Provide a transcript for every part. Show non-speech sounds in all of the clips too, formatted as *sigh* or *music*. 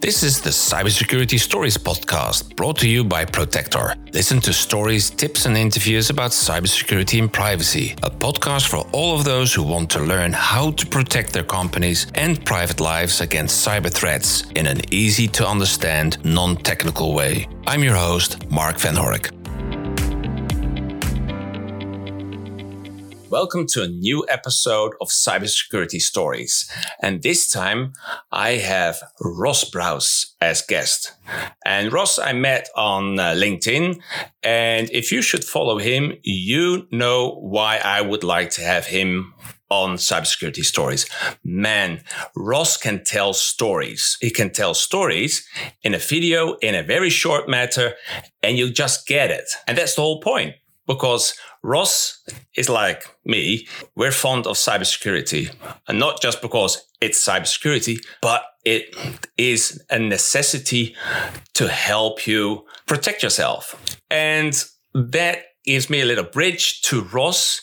This is the Cybersecurity Stories podcast brought to you by Protector. Listen to stories, tips, and interviews about cybersecurity and privacy. A podcast for all of those who want to learn how to protect their companies and private lives against cyber threats in an easy to understand, non technical way. I'm your host, Mark Van Hork. Welcome to a new episode of Cybersecurity Stories. And this time I have Ross Brouse as guest. And Ross, I met on uh, LinkedIn. And if you should follow him, you know why I would like to have him on cybersecurity stories. Man, Ross can tell stories. He can tell stories in a video in a very short matter and you just get it. And that's the whole point because Ross is like me. We're fond of cybersecurity and not just because it's cybersecurity, but it is a necessity to help you protect yourself. And that gives me a little bridge to Ross.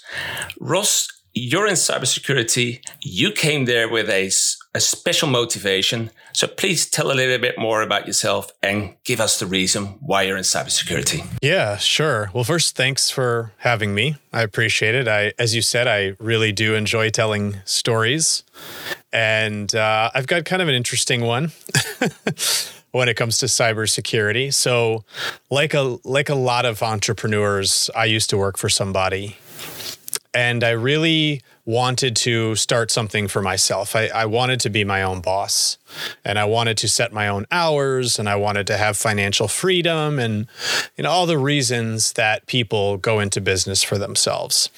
Ross, you're in cybersecurity. You came there with a, a special motivation. So please tell a little bit more about yourself and give us the reason why you're in cybersecurity. Yeah, sure. Well, first, thanks for having me. I appreciate it. I, as you said, I really do enjoy telling stories, and uh, I've got kind of an interesting one. *laughs* when it comes to cybersecurity. So, like a like a lot of entrepreneurs, I used to work for somebody and I really wanted to start something for myself. I, I, wanted to be my own boss and I wanted to set my own hours and I wanted to have financial freedom and you know all the reasons that people go into business for themselves.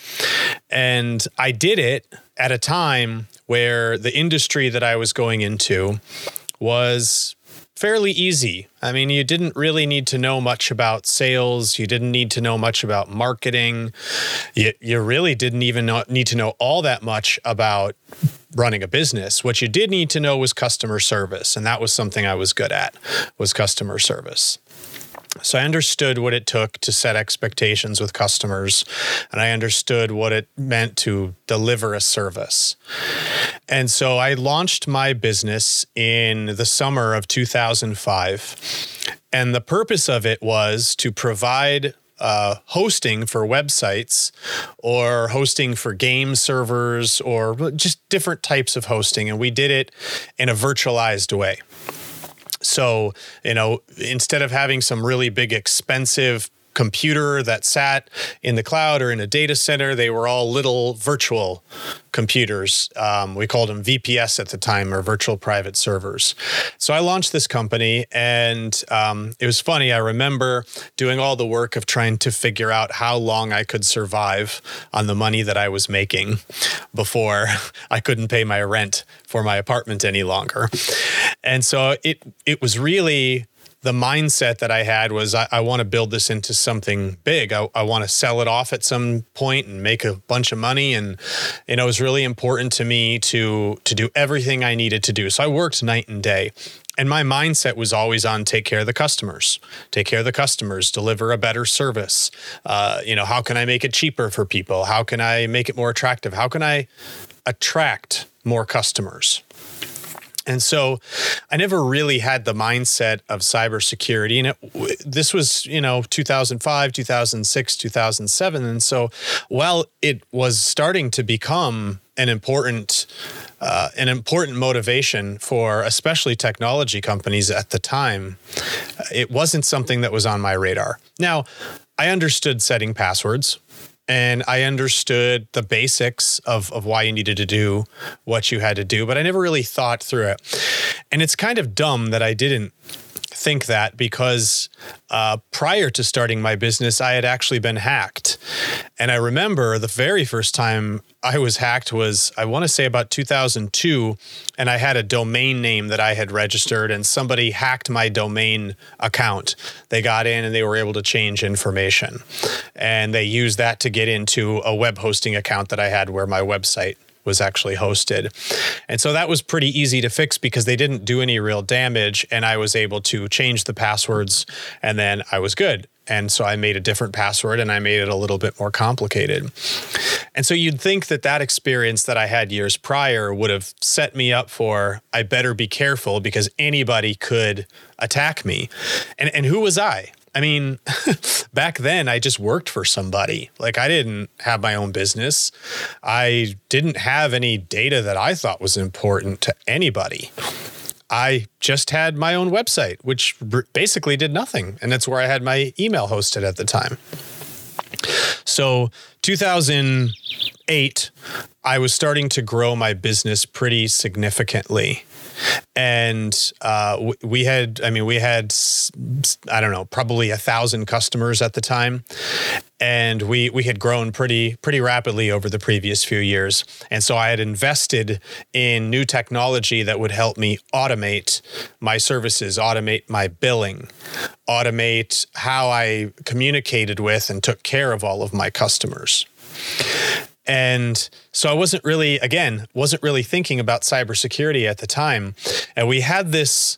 And I did it at a time where the industry that I was going into was fairly easy. I mean, you didn't really need to know much about sales. You didn't need to know much about marketing. You, you really didn't even know, need to know all that much about running a business. What you did need to know was customer service, and that was something I was good at, was customer service. So I understood what it took to set expectations with customers, and I understood what it meant to deliver a service. And so I launched my business in the summer of 2005. And the purpose of it was to provide uh, hosting for websites or hosting for game servers or just different types of hosting. And we did it in a virtualized way. So, you know, instead of having some really big, expensive computer that sat in the cloud or in a data center. They were all little virtual computers. Um, we called them VPS at the time, or virtual private servers. So I launched this company, and um, it was funny. I remember doing all the work of trying to figure out how long I could survive on the money that I was making before *laughs* I couldn't pay my rent for my apartment any longer. And so it it was really the mindset that I had was I, I want to build this into something big. I, I want to sell it off at some point and make a bunch of money. And it was really important to me to to do everything I needed to do. So I worked night and day. And my mindset was always on take care of the customers, take care of the customers, deliver a better service. Uh, you know, how can I make it cheaper for people? How can I make it more attractive? How can I attract more customers? And so I never really had the mindset of cybersecurity. And it, this was, you know, 2005, 2006, 2007. And so while it was starting to become an important uh, an important motivation for especially technology companies at the time, it wasn't something that was on my radar. Now, I understood setting passwords and I understood the basics of, of why you needed to do what you had to do, but I never really thought through it. And it's kind of dumb that I didn't think that because uh, prior to starting my business, I had actually been hacked. And I remember the very first time I was hacked was, I want to say about 2002. And I had a domain name that I had registered, and somebody hacked my domain account. They got in and they were able to change information. And they used that to get into a web hosting account that I had where my website was actually hosted. And so that was pretty easy to fix because they didn't do any real damage. And I was able to change the passwords and then I was good. And so I made a different password and I made it a little bit more complicated. And so you'd think that that experience that I had years prior would have set me up for I better be careful because anybody could attack me. And and who was I? I mean, *laughs* back then I just worked for somebody. Like I didn't have my own business. I didn't have any data that I thought was important to anybody. I just had my own website, which basically did nothing. And that's where I had my email hosted at the time. So, 2008, I was starting to grow my business pretty significantly and uh, we had i mean we had i don't know probably a thousand customers at the time. And we we had grown pretty pretty rapidly over the previous few years. And so i had invested in new technology that would help me automate my services automate my billing automate how i communicated with and took care of all of my customers and so I wasn't really, again, wasn't really thinking about cybersecurity at the time. And we had this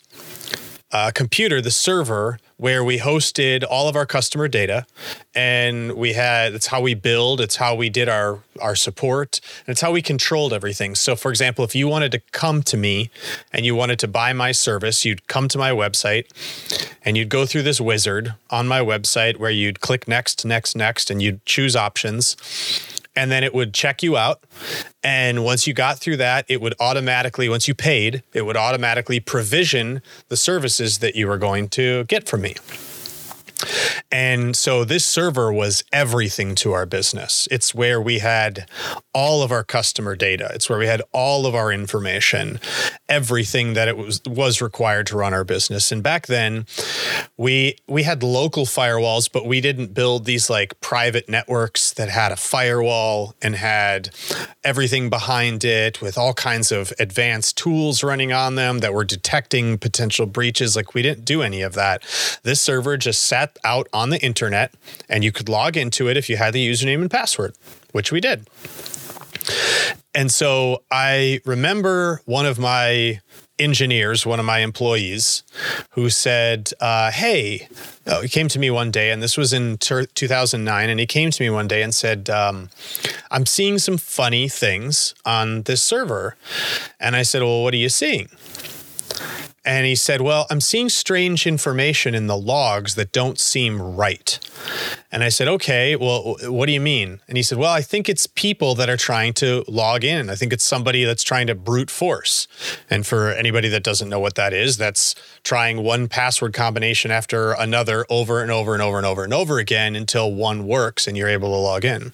uh, computer, the server, where we hosted all of our customer data, and we had it's how we build, it's how we did our our support, and it's how we controlled everything. So, for example, if you wanted to come to me and you wanted to buy my service, you'd come to my website, and you'd go through this wizard on my website where you'd click next, next, next, and you'd choose options and then it would check you out. And once you got through that, it would automatically, once you paid, it would automatically provision the services that you were going to get from me. And so this server was everything to our business. It's where we had all of our customer data. It's where we had all of our information, everything that it was was required to run our business. And back then, we we had local firewalls, but we didn't build these like private networks that had a firewall and had everything behind it with all kinds of advanced tools running on them that were detecting potential breaches. Like we didn't do any of that. This server just sat out on the internet and you could log into it if you had the username and password, which we did. And so I remember one of my engineers, one of my employees, who said, uh, Hey, uh, he came to me one day, and this was in ter- 2009. And he came to me one day and said, um, I'm seeing some funny things on this server. And I said, Well, what are you seeing? And he said, Well, I'm seeing strange information in the logs that don't seem right. And I said, Okay, well, what do you mean? And he said, Well, I think it's people that are trying to log in. I think it's somebody that's trying to brute force. And for anybody that doesn't know what that is, that's trying one password combination after another over and over and over and over and over again until one works and you're able to log in.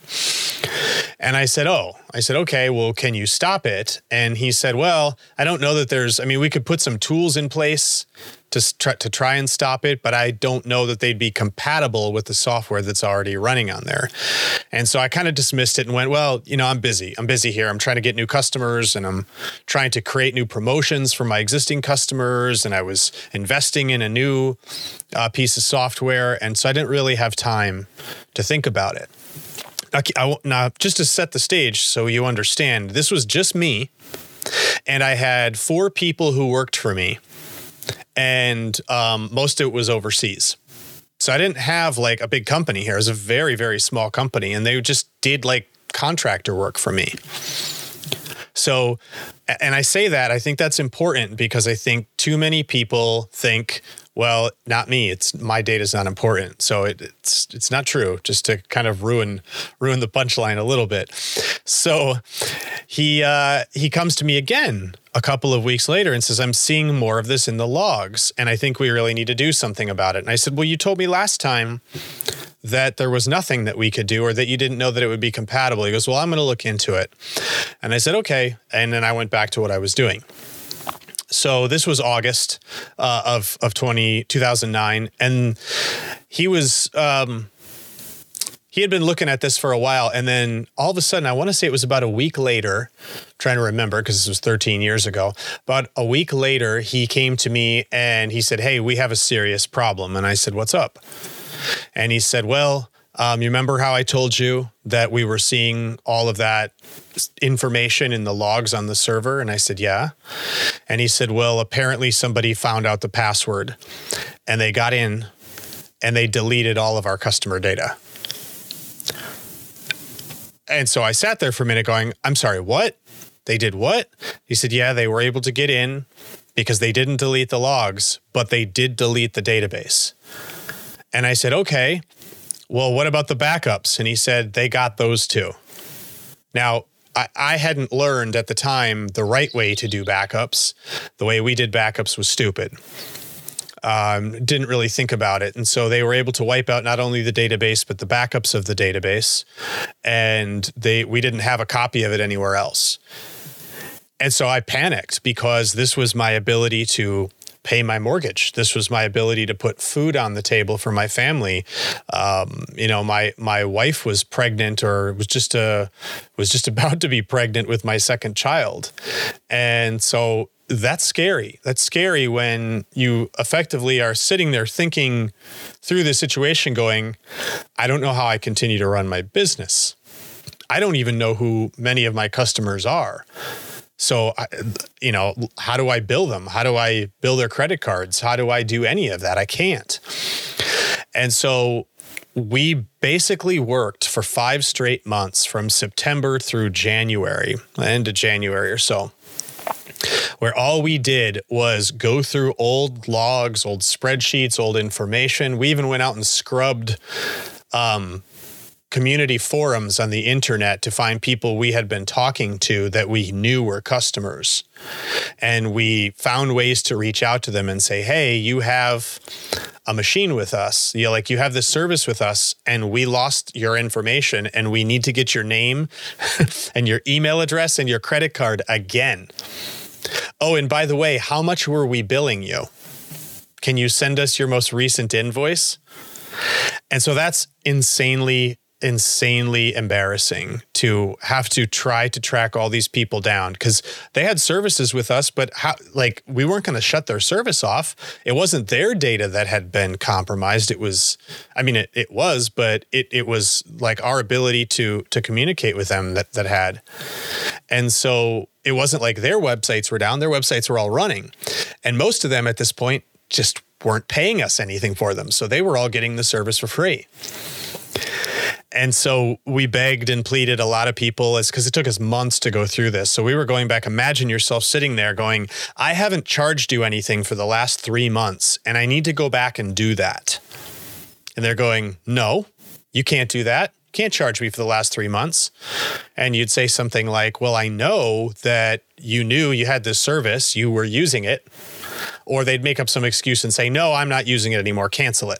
And I said, Oh, I said, okay, well, can you stop it? And he said, well, I don't know that there's, I mean, we could put some tools in place to try, to try and stop it, but I don't know that they'd be compatible with the software that's already running on there. And so I kind of dismissed it and went, well, you know, I'm busy. I'm busy here. I'm trying to get new customers and I'm trying to create new promotions for my existing customers. And I was investing in a new uh, piece of software. And so I didn't really have time to think about it. I, now, just to set the stage so you understand, this was just me, and I had four people who worked for me, and um, most of it was overseas. So I didn't have like a big company here. It was a very, very small company, and they just did like contractor work for me. So, and I say that, I think that's important because I think too many people think, well, not me. It's my data is not important. So it, it's it's not true. Just to kind of ruin ruin the punchline a little bit. So he uh, he comes to me again a couple of weeks later and says, "I'm seeing more of this in the logs, and I think we really need to do something about it." And I said, "Well, you told me last time." That there was nothing that we could do, or that you didn't know that it would be compatible. He goes, Well, I'm going to look into it. And I said, Okay. And then I went back to what I was doing. So this was August uh, of of 20, 2009, and he was. Um, he had been looking at this for a while. And then all of a sudden i want to say it was about a week later trying to remember because this was 13 years ago but a week later he came to me and he said hey we have a serious problem. And i said what's up? And he said well um, you remember how I told you that we were seeing all of that information in the logs on the server? And I said, Yeah. And he said, Well, apparently somebody found out the password and they got in and they deleted all of our customer data. And so I sat there for a minute going, I'm sorry, what? They did what? He said, Yeah, they were able to get in because they didn't delete the logs, but they did delete the database. And I said, Okay, well, what about the backups? And he said, They got those too. Now, I, I hadn't learned at the time the right way to do backups. The way we did backups was stupid. Um, didn't really think about it. And so they were able to wipe out not only the database, but the backups of the database. And they we didn't have a copy of it anywhere else. And so I panicked because this was my ability to pay my mortgage. This was my ability to put food on the table for my family. Um, you know, my my wife was pregnant or was just a was just *laughs* about to be pregnant with my second child, and so that's scary. That's scary when you effectively are sitting there thinking through the situation, going, I don't know how I continue to run my business. I don't even know who many of my customers are. So, you know, how do I bill them? How do I bill their credit cards? How do I do any of that? I can't. And so we basically worked for five straight months from September through January, end of January or so, where all we did was go through old logs, old spreadsheets, old information. We even went out and scrubbed um, community forums on the internet to find people we had been talking to that we knew were customers. And we found ways to reach out to them and say, hey, you have a machine with us. You like you have this service with us and we lost your information and we need to get your name *laughs* and your email address and your credit card again. Oh, and by the way, how much were we billing you? Can you send us your most recent invoice? And so that's insanely insanely embarrassing to have to try to track all these people down because they had services with us, but how, like we weren't going to shut their service off. It wasn't their data that had been compromised. It was, I mean, it, it was, but it, it was like our ability to, to communicate with them that, that had. And so it wasn't like their websites were down. Their websites were all running. And most of them at this point just weren't paying us anything for them. So they were all getting the service for free. And so we begged and pleaded a lot of people as because it took us months to go through this. So we were going back. Imagine yourself sitting there going, I haven't charged you anything for the last three months, and I need to go back and do that. And they're going, No, you can't do that. Can't charge me for the last three months. And you'd say something like, Well, I know that you knew you had this service, you were using it. Or they'd make up some excuse and say, No, I'm not using it anymore, cancel it.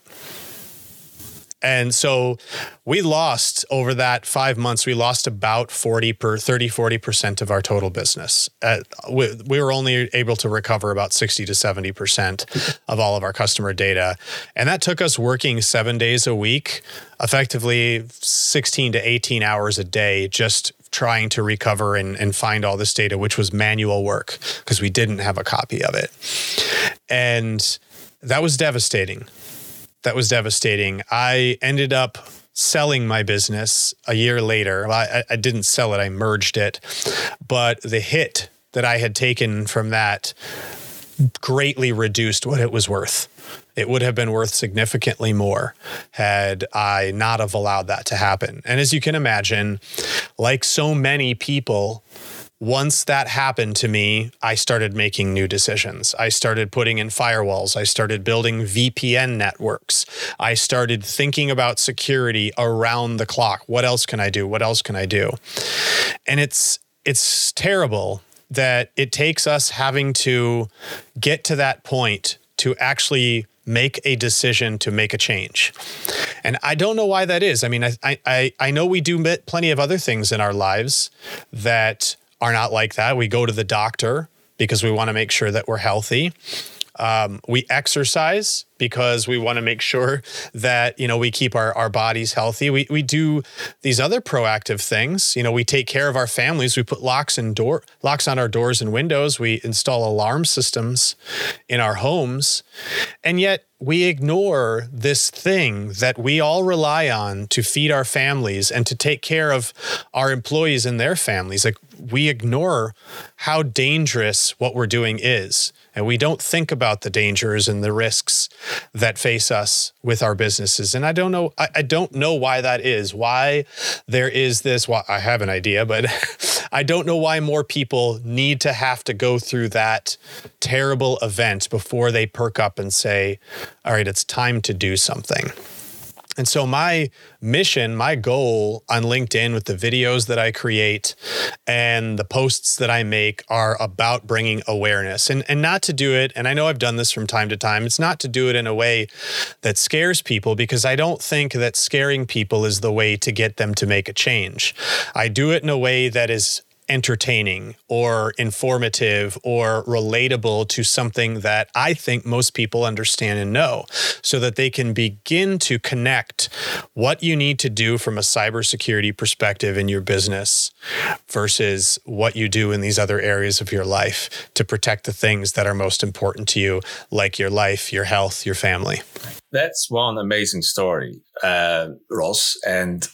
And so we lost over that five months, we lost about 40 per 30, 40% of our total business. Uh, we, we, were only able to recover about 60 to 70% of all of our customer data. And that took us working seven days a week, effectively 16 to 18 hours a day, just trying to recover and, and find all this data, which was manual work because we didn't have a copy of it. And that was devastating that was devastating. I ended up selling my business a year later. I, I, didn't sell it, I merged it. But the hit that I had taken from that greatly reduced what it was worth. It would have been worth significantly more had I not have allowed that to happen. And as you can imagine, like so many people once that happened to me, I started making new decisions. I started putting in firewalls. I started building VPN networks. I started thinking about security around the clock. What else can I do? What else can I do? And it's it's terrible that it takes us having to get to that point to actually make a decision to make a change. And I don't know why that is. I mean, I I I know we do plenty of other things in our lives that are not like that. We go to the doctor because we want to make sure that we're healthy. Um, we exercise because we want to make sure *laughs* that you know we keep our, our bodies healthy. We, we do these other proactive things. You know we take care of our families. We put locks and door locks on our doors and windows. We install alarm systems in our homes. And yet we ignore this thing that we all rely on to feed our families and to take care of our employees and their families. Like we ignore how dangerous what we're doing is. And we don't think about the dangers and the risks that face us with our businesses. And i don't know i, I don't know why that is why there is this well, i have an idea but *laughs* i don't know why more people need to have to go through that terrible event before they perk up and say all right it's time to do something and so, my mission, my goal on LinkedIn with the videos that I create and the posts that I make are about bringing awareness and, and not to do it. And I know I've done this from time to time. It's not to do it in a way that scares people because I don't think that scaring people is the way to get them to make a change. I do it in a way that is entertaining or informative or relatable to something that I think most people understand and know so that they can begin to connect what you need to do from a cybersecurity perspective in your business versus what you do in these other areas of your life to protect the things that are most important to you, like your life, your health, your family. That's one amazing story, uh, Ross. And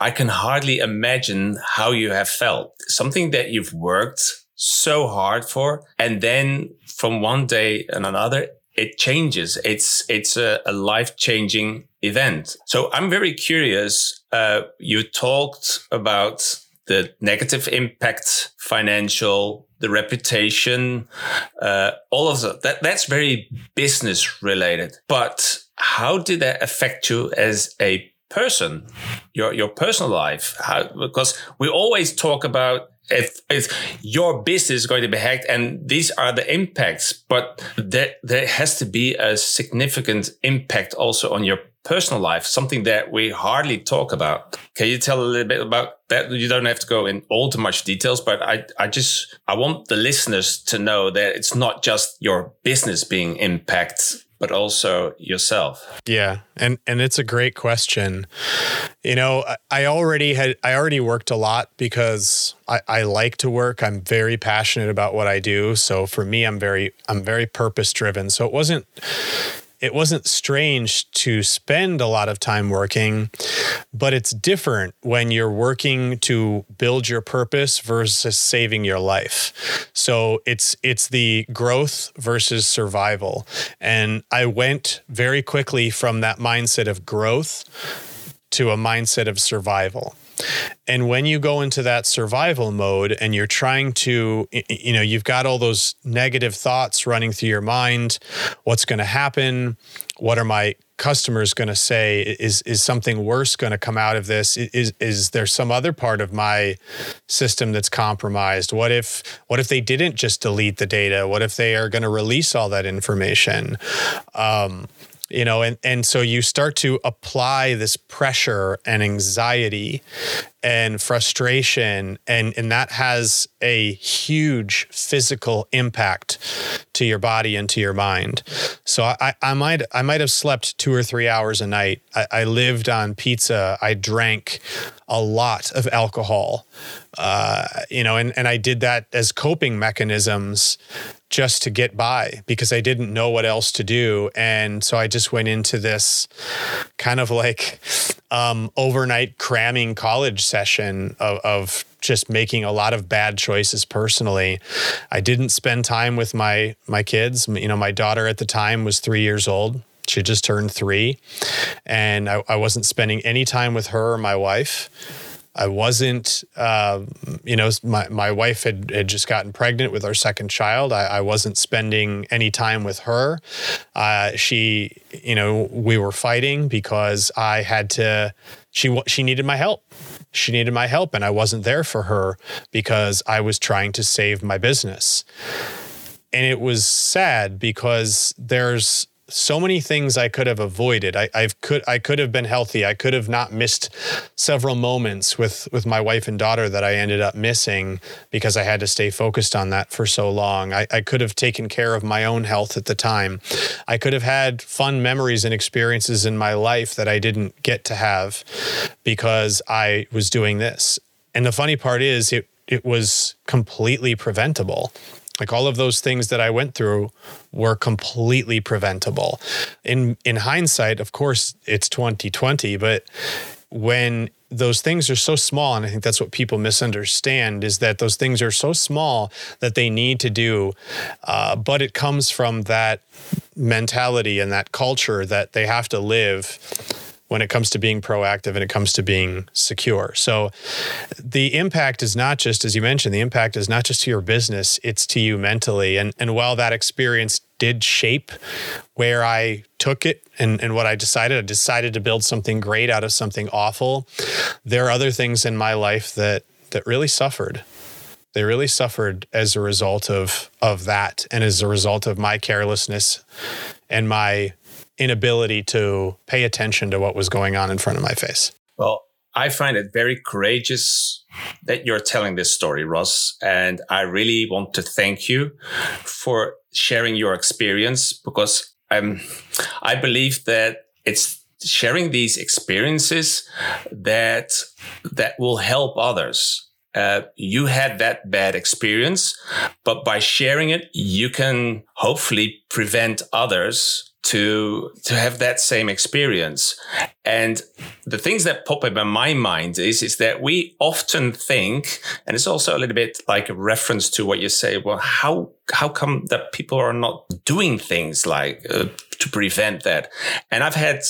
I can hardly imagine how you have felt. Something that you've worked so hard for, and then from one day and another, it changes. It's it's a, a life changing event. So I'm very curious. Uh, you talked about the negative impact, financial, the reputation, uh, all of that. that. That's very business related. But how did that affect you as a person, your your personal life, how, because we always talk about if, if your business is going to be hacked and these are the impacts, but there there has to be a significant impact also on your personal life, something that we hardly talk about. Can you tell a little bit about that? You don't have to go in all too much details, but I, I just, I want the listeners to know that it's not just your business being impacted but also yourself? Yeah, and and it's a great question. You know, I already had I already worked a lot because I, I like to work. I'm very passionate about what I do. So for me, I'm very I'm very purpose driven. So it wasn't it wasn't strange to spend a lot of time working, but it's different when you're working to build your purpose versus saving your life. So it's it's the growth versus survival. And I went very quickly from that mindset of growth to a mindset of survival. And when you go into that survival mode and you're trying to, you know, you've got all those negative thoughts running through your mind what's going to happen? What are my customers going to say? Is, is something worse going to come out of this? Is, is there some other part of my system that's compromised? What if, what if they didn't just delete the data? What if they are going to release all that information? Um, you know and and so you start to apply this pressure and anxiety and frustration and and that has a huge physical impact to your body and to your mind. So i i might i might have slept two or three hours a night. I, I lived on pizza. I drank a lot of alcohol. Uh, you know and and i did that as coping mechanisms just to get by because I didn't know what else to do. And so I just went into this kind of like um, overnight cramming college session of, of just making a lot of bad choices personally. I didn't spend time with my my kids. You know, my daughter at the time was three years old. She just turned three, and I, I wasn't spending any time with her or my wife. I wasn't, uh, you know, my, my wife had, had just gotten pregnant with our second child. I, I wasn't spending any time with her. Uh, she, you know, we were fighting because I had to, she, she needed my help. She needed my help, and I wasn't there for her because I was trying to save my business. And it was sad because there's, so many things I could have avoided. I, I've could I could have been healthy. I could have not missed several moments with with my wife and daughter that I ended up missing because I had to stay focused on that for so long. I, I could have taken care of my own health at the time. I could have had fun memories and experiences in my life that I didn't get to have because I was doing this. And the funny part is it it was completely preventable. Like all of those things that I went through were completely preventable. In in hindsight, of course, it's 2020, but when those things are so small and i think that's what people misunderstand is that those things are so small that they need to do uh, but it comes from that mentality and that culture that they have to live when it comes to being proactive and it comes to being secure. So the impact is not just, as you mentioned, the impact is not just to your business, it's to you mentally. And, and while that experience did shape where I took it and, and what I decided, I decided to build something great out of something awful. There are other things in my life that that really suffered. They really suffered as a result of of that and as a result of my carelessness and my inability to pay attention to what was going on in front of my face. Well, I find it very courageous that you're telling this story, Ross. And I really want to thank you for sharing your experience because I'm, I believe that it's sharing these experiences that, that will help others. Uh, you had that bad experience, but by sharing it, you can hopefully prevent others to to have that same experience. And the things that pop up in my mind is is that we often think and it's also a little bit like a reference to what you say well how how come that people are not doing things like uh, to prevent that? And i've had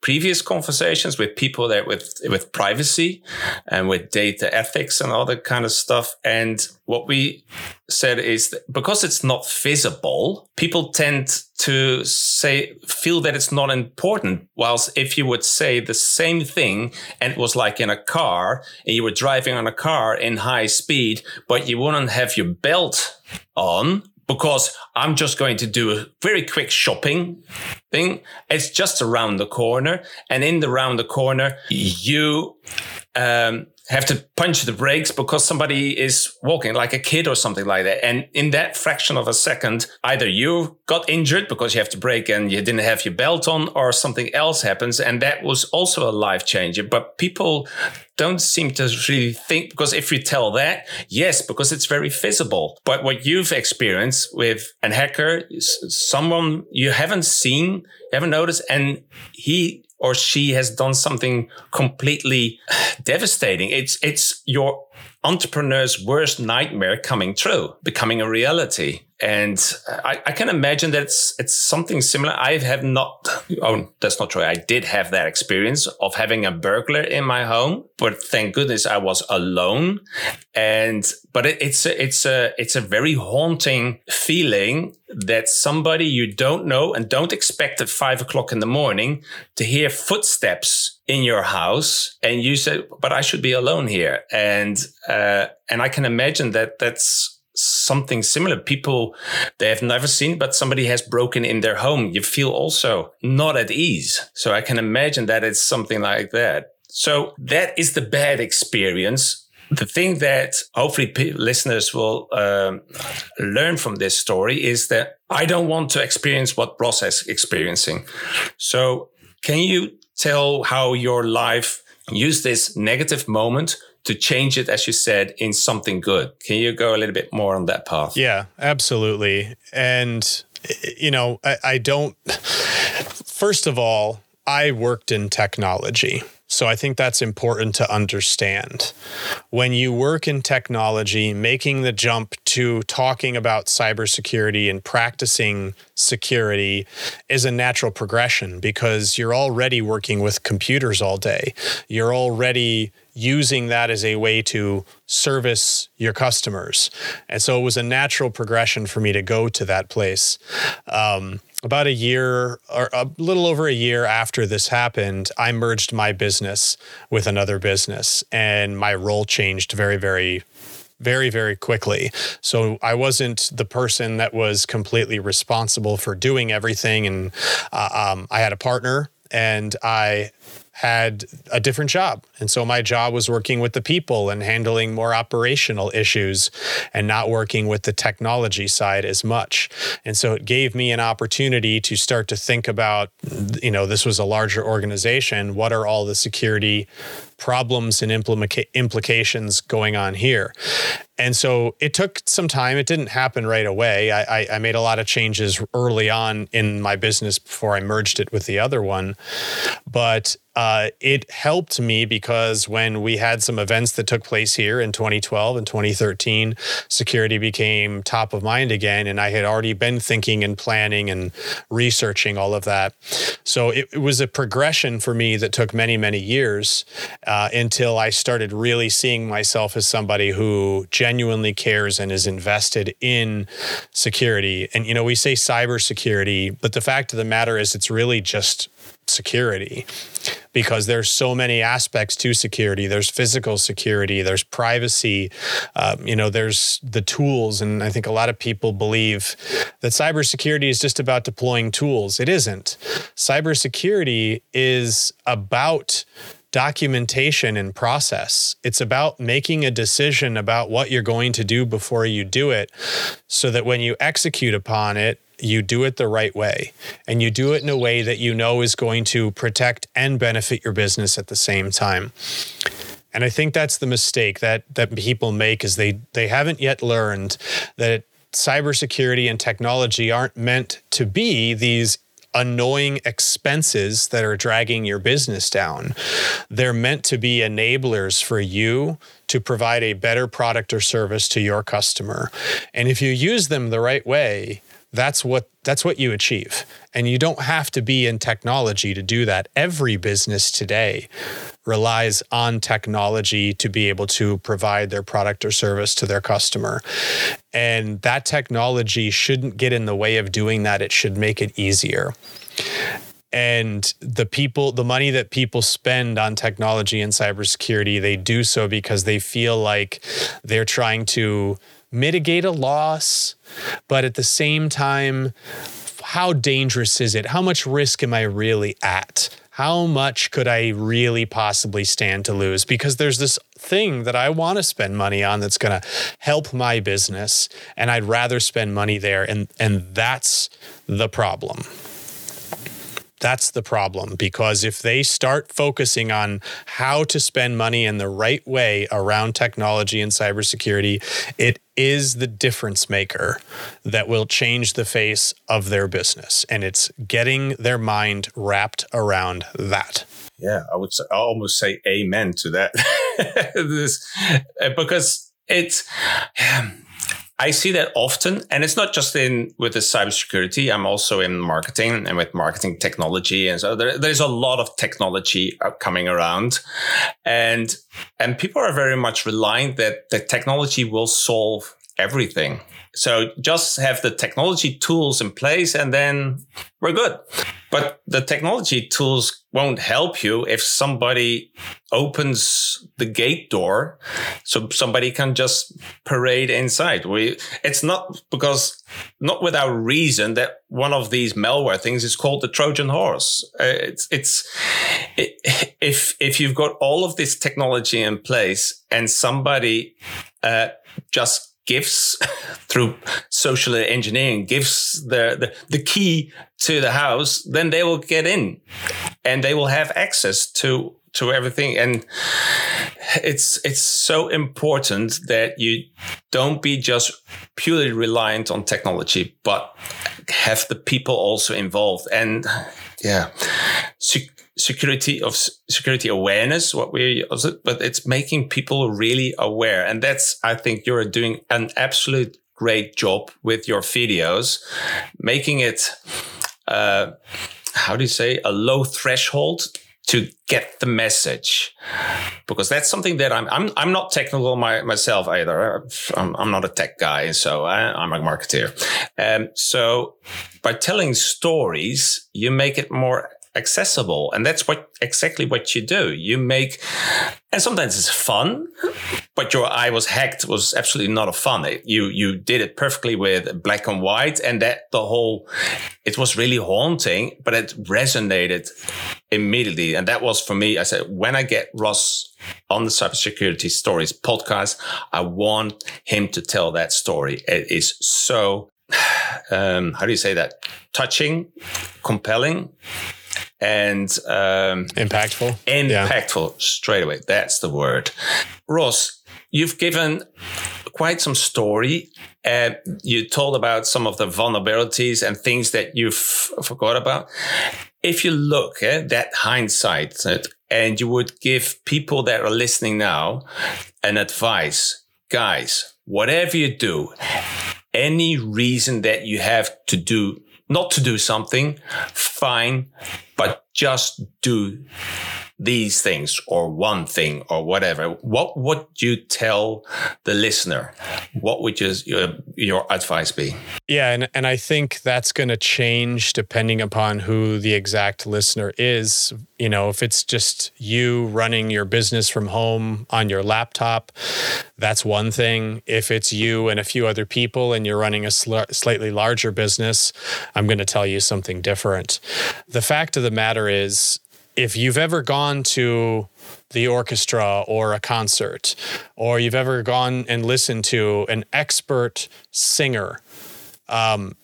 previous conversations with people that with with privacy and with data ethics and all that kind of stuff. And what we said is that because it's not visible, people tend to say feel that it's not important. Whilst if you would say the same thing and it was like in a car and you were driving on a car in high speed, but you wouldn't have your belt on, because I'm just going to do a very quick shopping thing. It's just around the corner. And in the round the corner, you um, have to punch the brakes because somebody is walking like a kid or something like that. And in that fraction of a second, either you got injured because you have to brake and you didn't have your belt on or something else happens. And that was also a life changer. But people don't seem to really think because if you tell that, yes, because it's very visible. But what you've experienced with an hacker, someone you haven't seen, you haven't noticed, and he or she has done something completely devastating. It's it's your entrepreneur's worst nightmare coming true, becoming a reality. And I, I, can imagine that it's it's something similar. I have not. Oh, that's not true. I did have that experience of having a burglar in my home, but thank goodness I was alone. And but it, it's a, it's a it's a very haunting feeling that somebody you don't know and don't expect at five o'clock in the morning to hear footsteps in your house, and you say, "But I should be alone here." And uh, and I can imagine that that's something similar. People they have never seen, but somebody has broken in their home. You feel also not at ease. So I can imagine that it's something like that. So that is the bad experience. The thing that hopefully listeners will um, learn from this story is that I don't want to experience what Ross is experiencing. So can you tell how your life used this negative moment to change it, as you said, in something good. Can you go a little bit more on that path? Yeah, absolutely. And, you know, I, I don't, first of all, I worked in technology. So I think that's important to understand. When you work in technology, making the jump to talking about cybersecurity and practicing security is a natural progression because you're already working with computers all day. You're already using that as a way to service your customers. And so it was a natural progression for me to go to that place. Um, about a year or a little over a year after this happened, I merged my business with another business and my role changed very, very very, very quickly. So I wasn't the person that was completely responsible for doing everything. And uh, um, I had a partner and I had a different job. And so my job was working with the people and handling more operational issues and not working with the technology side as much. And so it gave me an opportunity to start to think about, you know, this was a larger organization. What are all the security problems and implica- implications going on here. And so it took some time. It didn't happen right away. I, I, I, made a lot of changes early on in my business before I merged it with the other one. But uh, it helped me because when we had some events that took place here in 2012 and 2013, security became top of mind again. And I had already been thinking and planning and researching all of that. So it, it was a progression for me that took many, many years uh, until I started really seeing myself as somebody who genuinely cares and is invested in security. And, you know, we say cybersecurity, but the fact of the matter is it's really just security because there's so many aspects to security. There's physical security there's privacy um, you know there's the tools. And i think a lot of people believe that cybersecurity is just about deploying tools. It isn't. Cybersecurity is about documentation and process. It's about making a decision about what you're going to do before you do it so that when you execute upon it, you do it the right way and you do it in a way that you know is going to protect and benefit your business at the same time. And I think that's the mistake that that people make is they they haven't yet learned that cybersecurity and technology aren't meant to be these annoying expenses that are dragging your business down. They're meant to be enablers for you to provide a better product or service to your customer. And if you use them the right way, that's what that's what you achieve. And you don't have to be in technology to do that. Every business today relies on technology to be able to provide their product or service to their customer. And that technology shouldn't get in the way of doing that. It should make it easier. And the people the money that people spend on technology and cybersecurity they do so because they feel like they're trying to mitigate a loss, but at the same time, how dangerous is it? How much risk am I really at? How much could I really possibly stand to lose? Because there's this thing that I want to spend money on that's going to help my business, and I'd rather spend money there. And, and that's the problem. That's the problem because if they start focusing on how to spend money in the right way around technology and cybersecurity, it is the difference maker that will change the face of their business. And it's getting their mind wrapped around that. Yeah, I would say, I almost say amen to that. *laughs* this, uh, because it's, I see that often, and it's not just in with the cybersecurity. I'm also in marketing and with marketing technology, and so there, there's a lot of technology uh, coming around, and and people are very much relying that the technology will solve everything. So just have the technology tools in place, and then we're good. But the technology tools won't help you if somebody opens the gate door so somebody can just parade inside. We, it's not because, not without reason that one of these malware things is called the Trojan horse. Uh, it's, it's, it, if, if you've got all of this technology in place and somebody, uh, just gives *laughs* through social engineering gives the, the, the key to the house, then they will get in and they will have access to to everything. And it's it's so important that you don't be just purely reliant on technology but have the people also involved. And yeah security of security awareness what we but it's making people really aware and that's i think you're doing an absolute great job with your videos making it uh how do you say a low threshold to get the message because that's something that I'm I'm I'm not technical my, myself either. I'm, I'm not a tech guy, so I, am a marketer. Um, so by telling stories, you make it more accessible. And that's what exactly what you do. You make, and sometimes it's fun, but your eye was hacked was absolutely not a fun. It, you, you did it perfectly with black and white and that the whole, it was really haunting, but it resonated immediately. And that was for me, I said, when I get Ross on the cybersecurity stories podcast, I want him to tell that story. It is so *sighs* um, how do you say that? Touching, compelling, and um, impactful. Impactful yeah. straight away. That's the word. Ross, you've given quite some story. Uh, you told about some of the vulnerabilities and things that you've forgot about. if you look at that hindsight and you would give people that are listening now an advice, guys, whatever you do, any reason that you have to do not to do something, fine, but just do these things or one thing or whatever, what would you tell the listener? What would your, your, advice be? Yeah, and, and I think that's going to change depending upon who the exact listener is. You know, if it's just you running your business from home on your laptop, that's one thing. If it's you and a few other people and you're running a sl- slightly larger business, I'm going to tell you something different. The fact of the matter is, if you've ever gone to the orchestra or a concert, or you've ever gone and listened to an expert singer, um,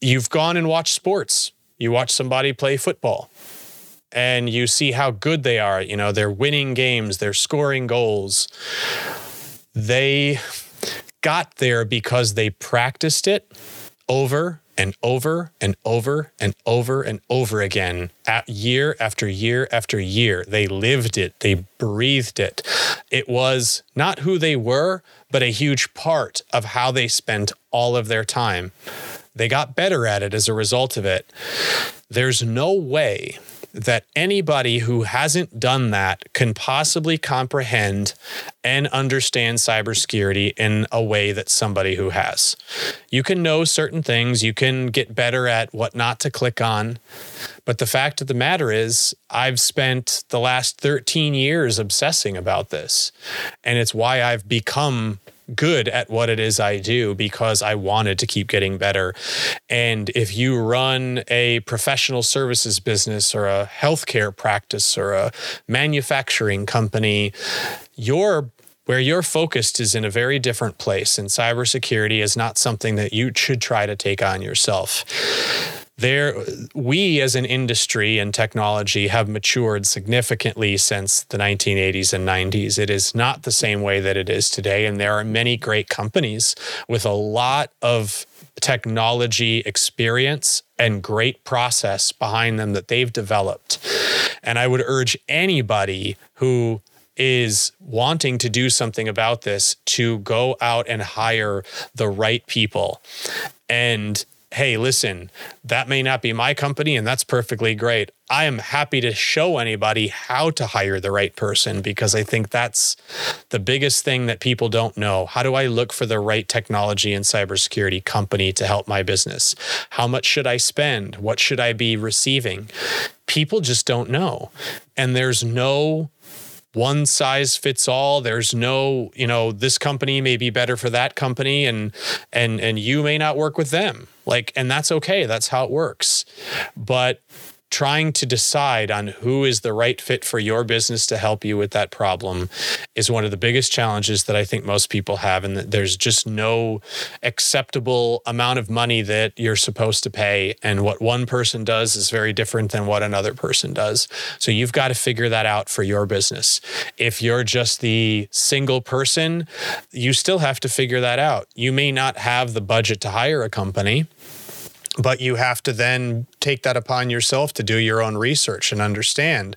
you've gone and watched sports. You watch somebody play football and you see how good they are. You know, they're winning games, they're scoring goals. They got there because they practiced it over and over and over and over and over again, at year after year after year. They lived it, they breathed it. It was not who they were, but a huge part of how they spent all of their time. They got better at it as a result of it. There's no way that anybody who hasn't done that can possibly comprehend and understand cybersecurity in a way that somebody who has. You can know certain things, you can get better at what not to click on. But the fact of the matter is, I've spent the last 13 years obsessing about this. And it's why I've become good at what it is I do because I wanted to keep getting better. And if you run a professional services business or a healthcare practice or a manufacturing company, your where you're focused is in a very different place, and cybersecurity is not something that you should try to take on yourself there we as an industry and technology have matured significantly since the 1980s and 90s it is not the same way that it is today and there are many great companies with a lot of technology experience and great process behind them that they've developed. And i would urge anybody who is wanting to do something about this to go out and hire the right people. And hey, listen, that may not be my company, and that's perfectly great. I am happy to show anybody how to hire the right person because I think that's the biggest thing that people don't know. How do I look for the right technology and cybersecurity company to help my business? How much should I spend? What should I be receiving? People just don't know. And there's no one size fits all. There's no you know this company may be better for that company and and and you may not work with them. Like and that's okay. That's how it works. But trying to decide on who is the right fit for your business to help you with that problem is one of the biggest challenges that I think most people have. And there's just no acceptable amount of money that you're supposed to pay. And what one person does is very different than what another person does. So you've got to figure that out for your business. If you're just the single person, you still have to figure that out. You may not have the budget to hire a company but you have to then take that upon yourself to do your own research and understand.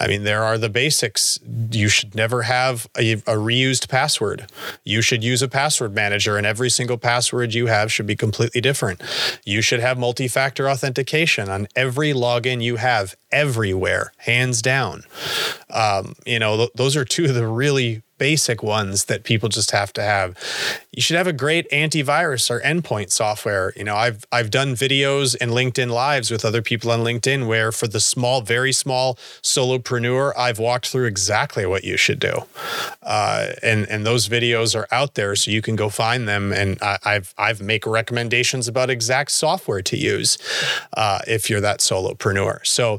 I mean, there are the basics. You should never have a, a, reused password. You should use a password manager, and every single password you have should be completely different. You should have multi factor authentication on every login you have everywhere, hands down. Um, you know, th- those are two of the really basic ones that people just have to have. You should have a great antivirus or endpoint software. You know, I've I've done videos and LinkedIn lives with other people on LinkedIn where for the small, very small solopreneur, I've walked through exactly what you should do, uh, and and those videos are out there, so you can go find them. And I, have I've make recommendations about exact software to use uh, if you're that solopreneur. So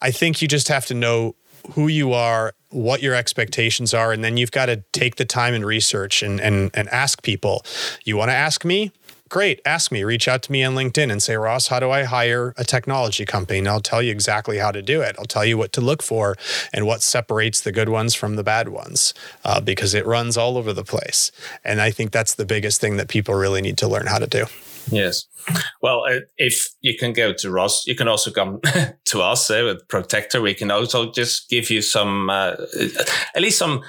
I think you just have to know who you are, what your expectations are, and then you've got to take the time and research and and and ask people. You want to ask me? Great, ask me. Reach out to me on LinkedIn and say, Ross, how do I hire a technology company? And I'll tell you exactly how to do it. I'll tell you what to look for and what separates the good ones from the bad ones uh, because it runs all over the place. And I think that's the biggest thing that people really need to learn how to do. Yes. Well, uh, if you can go to Ross, you can also come *laughs* to us uh, with Protector. We can also just give you some, uh, at least some,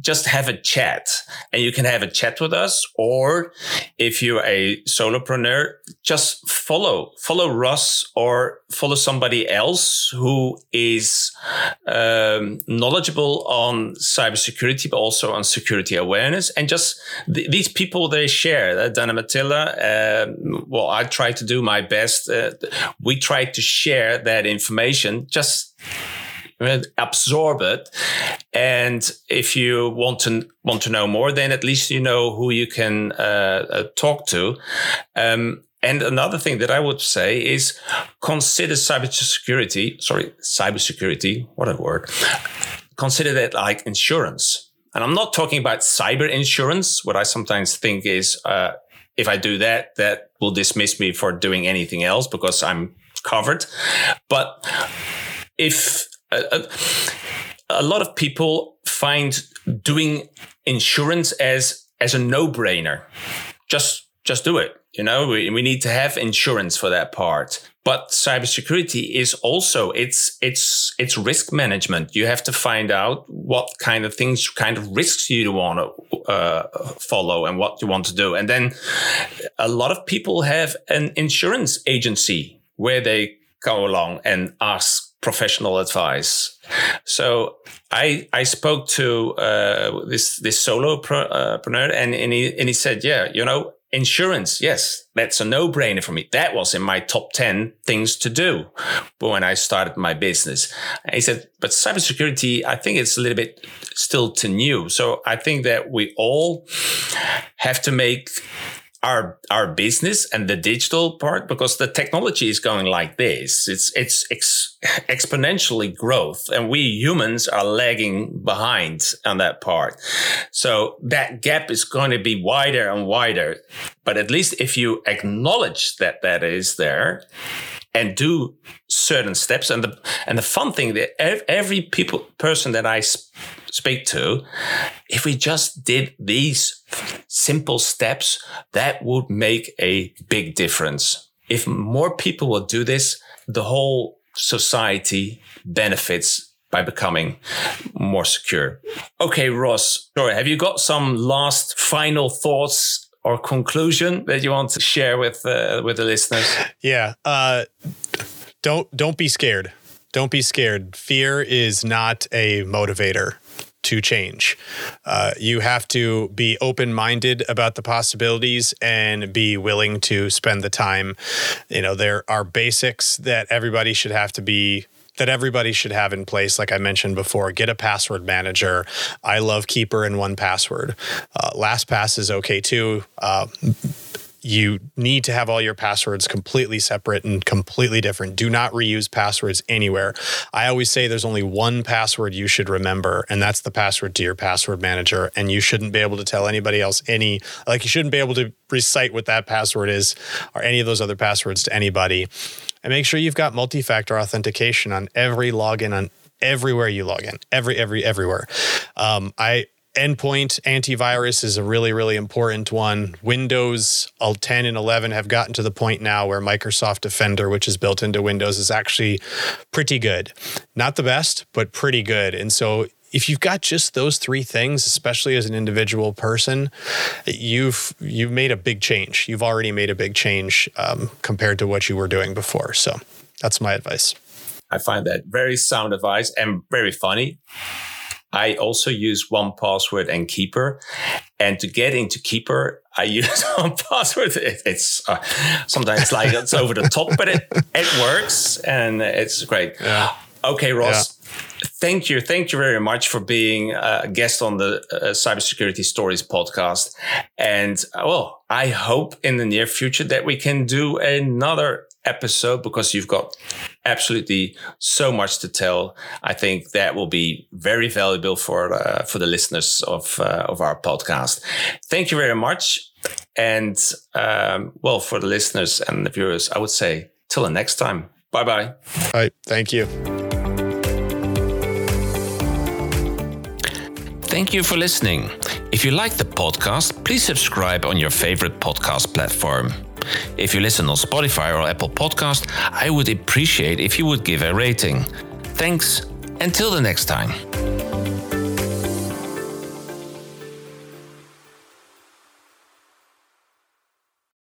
just have a chat and you can have a chat with us. Or if you're a solopreneur, just follow, follow Ross or follow somebody else who is um, knowledgeable on cybersecurity, but also on security awareness. And just th- these people, they share. Uh, Dana Matilla, uh, well, I try to do my best. Uh, we try to share that information. Just absorb it and if you want to want to know more then at least you know who you can uh, uh, talk to um, and another thing that I would say is consider cybersecurity, sorry, cybersecurity, what a word. Consider that like insurance. And I'm not talking about cyber insurance. What I sometimes think is, uh, if I do that, that will dismiss me for doing anything else because I'm covered. But if a, a lot of people find doing insurance as as a no brainer, just just do it. You know, we, we need to have insurance for that part. But cybersecurity is also it's it's it's risk management. You have to find out what kind of things, kind of risks you want to uh, follow, and what you want to do. And then a lot of people have an insurance agency where they go along and ask professional advice. So I I spoke to uh, this this solopreneur, uh, and and he and he said, yeah, you know, Insurance, yes, that's a no brainer for me. That was in my top 10 things to do when I started my business. And he said, but cybersecurity, I think it's a little bit still too new. So I think that we all have to make our our business and the digital part because the technology is going like this. It's it's ex- exponentially growth and we humans are lagging behind on that part. So that gap is going to be wider and wider but at least if you acknowledge that that is there and do certain steps and the and the fun thing that every people person that i speak to, if we just did these simple steps, that would make a big difference. If more people will do this, the whole society benefits by becoming more secure. Okay, Ross, sorry, have you got some last final thoughts or conclusion that you want to share with uh, with the listeners? *laughs* Yeah, uh, don't don't be scared. Don't be scared. Fear is not a motivator to change. Uh, you have to be open minded about the possibilities and be willing to spend the time. You know, there are basics that everybody should have to be that everybody should have in place. Like I mentioned before, get a password manager. I love Keeper and 1Password. Uh, LastPass is okay too. Uh, you need to have all your passwords completely separate and completely different. Do not reuse passwords anywhere. I always say there's only one password you should remember, and that's the password to your password manager. And you shouldn't be able to tell anybody else any, like, you shouldn't be able to recite what that password is or any of those other passwords to anybody. And make sure you've got multi factor authentication on every login on everywhere you log in every every everywhere um, i endpoint antivirus is a really really important one. Windows 10 and 11 have gotten to the point now where microsoft defender which is built into windows is actually pretty good. Not the best but pretty good. And so if you've got just those three things especially as an individual person you've you've made a big change. You've already made a big change um, compared to what you were doing before. So that's my advice. I find that very sound advice and very funny I also use 1Password and Keeper. And to get into Keeper, I use *laughs* 1Password. It, it's uh, sometimes like it's over the top, but it, it works and it's great. Yeah. Okay, Ross. Yeah. Thank you. Thank you very much for being a guest on the uh, Cybersecurity Stories podcast. And uh, well, I hope in the near future that we can do another episode because you've got absolutely so much to tell. I think that will be very valuable for uh, for the listeners of uh, of our podcast. Thank you very much, and um, well, for the listeners and the viewers, I would say till the next time. Bye bye. All right. Thank you. Thank you for listening. If you like the podcast, please subscribe on your favorite podcast platform. If you listen on Spotify or Apple Podcast, I would appreciate if you would give a rating. Thanks. Until the next time.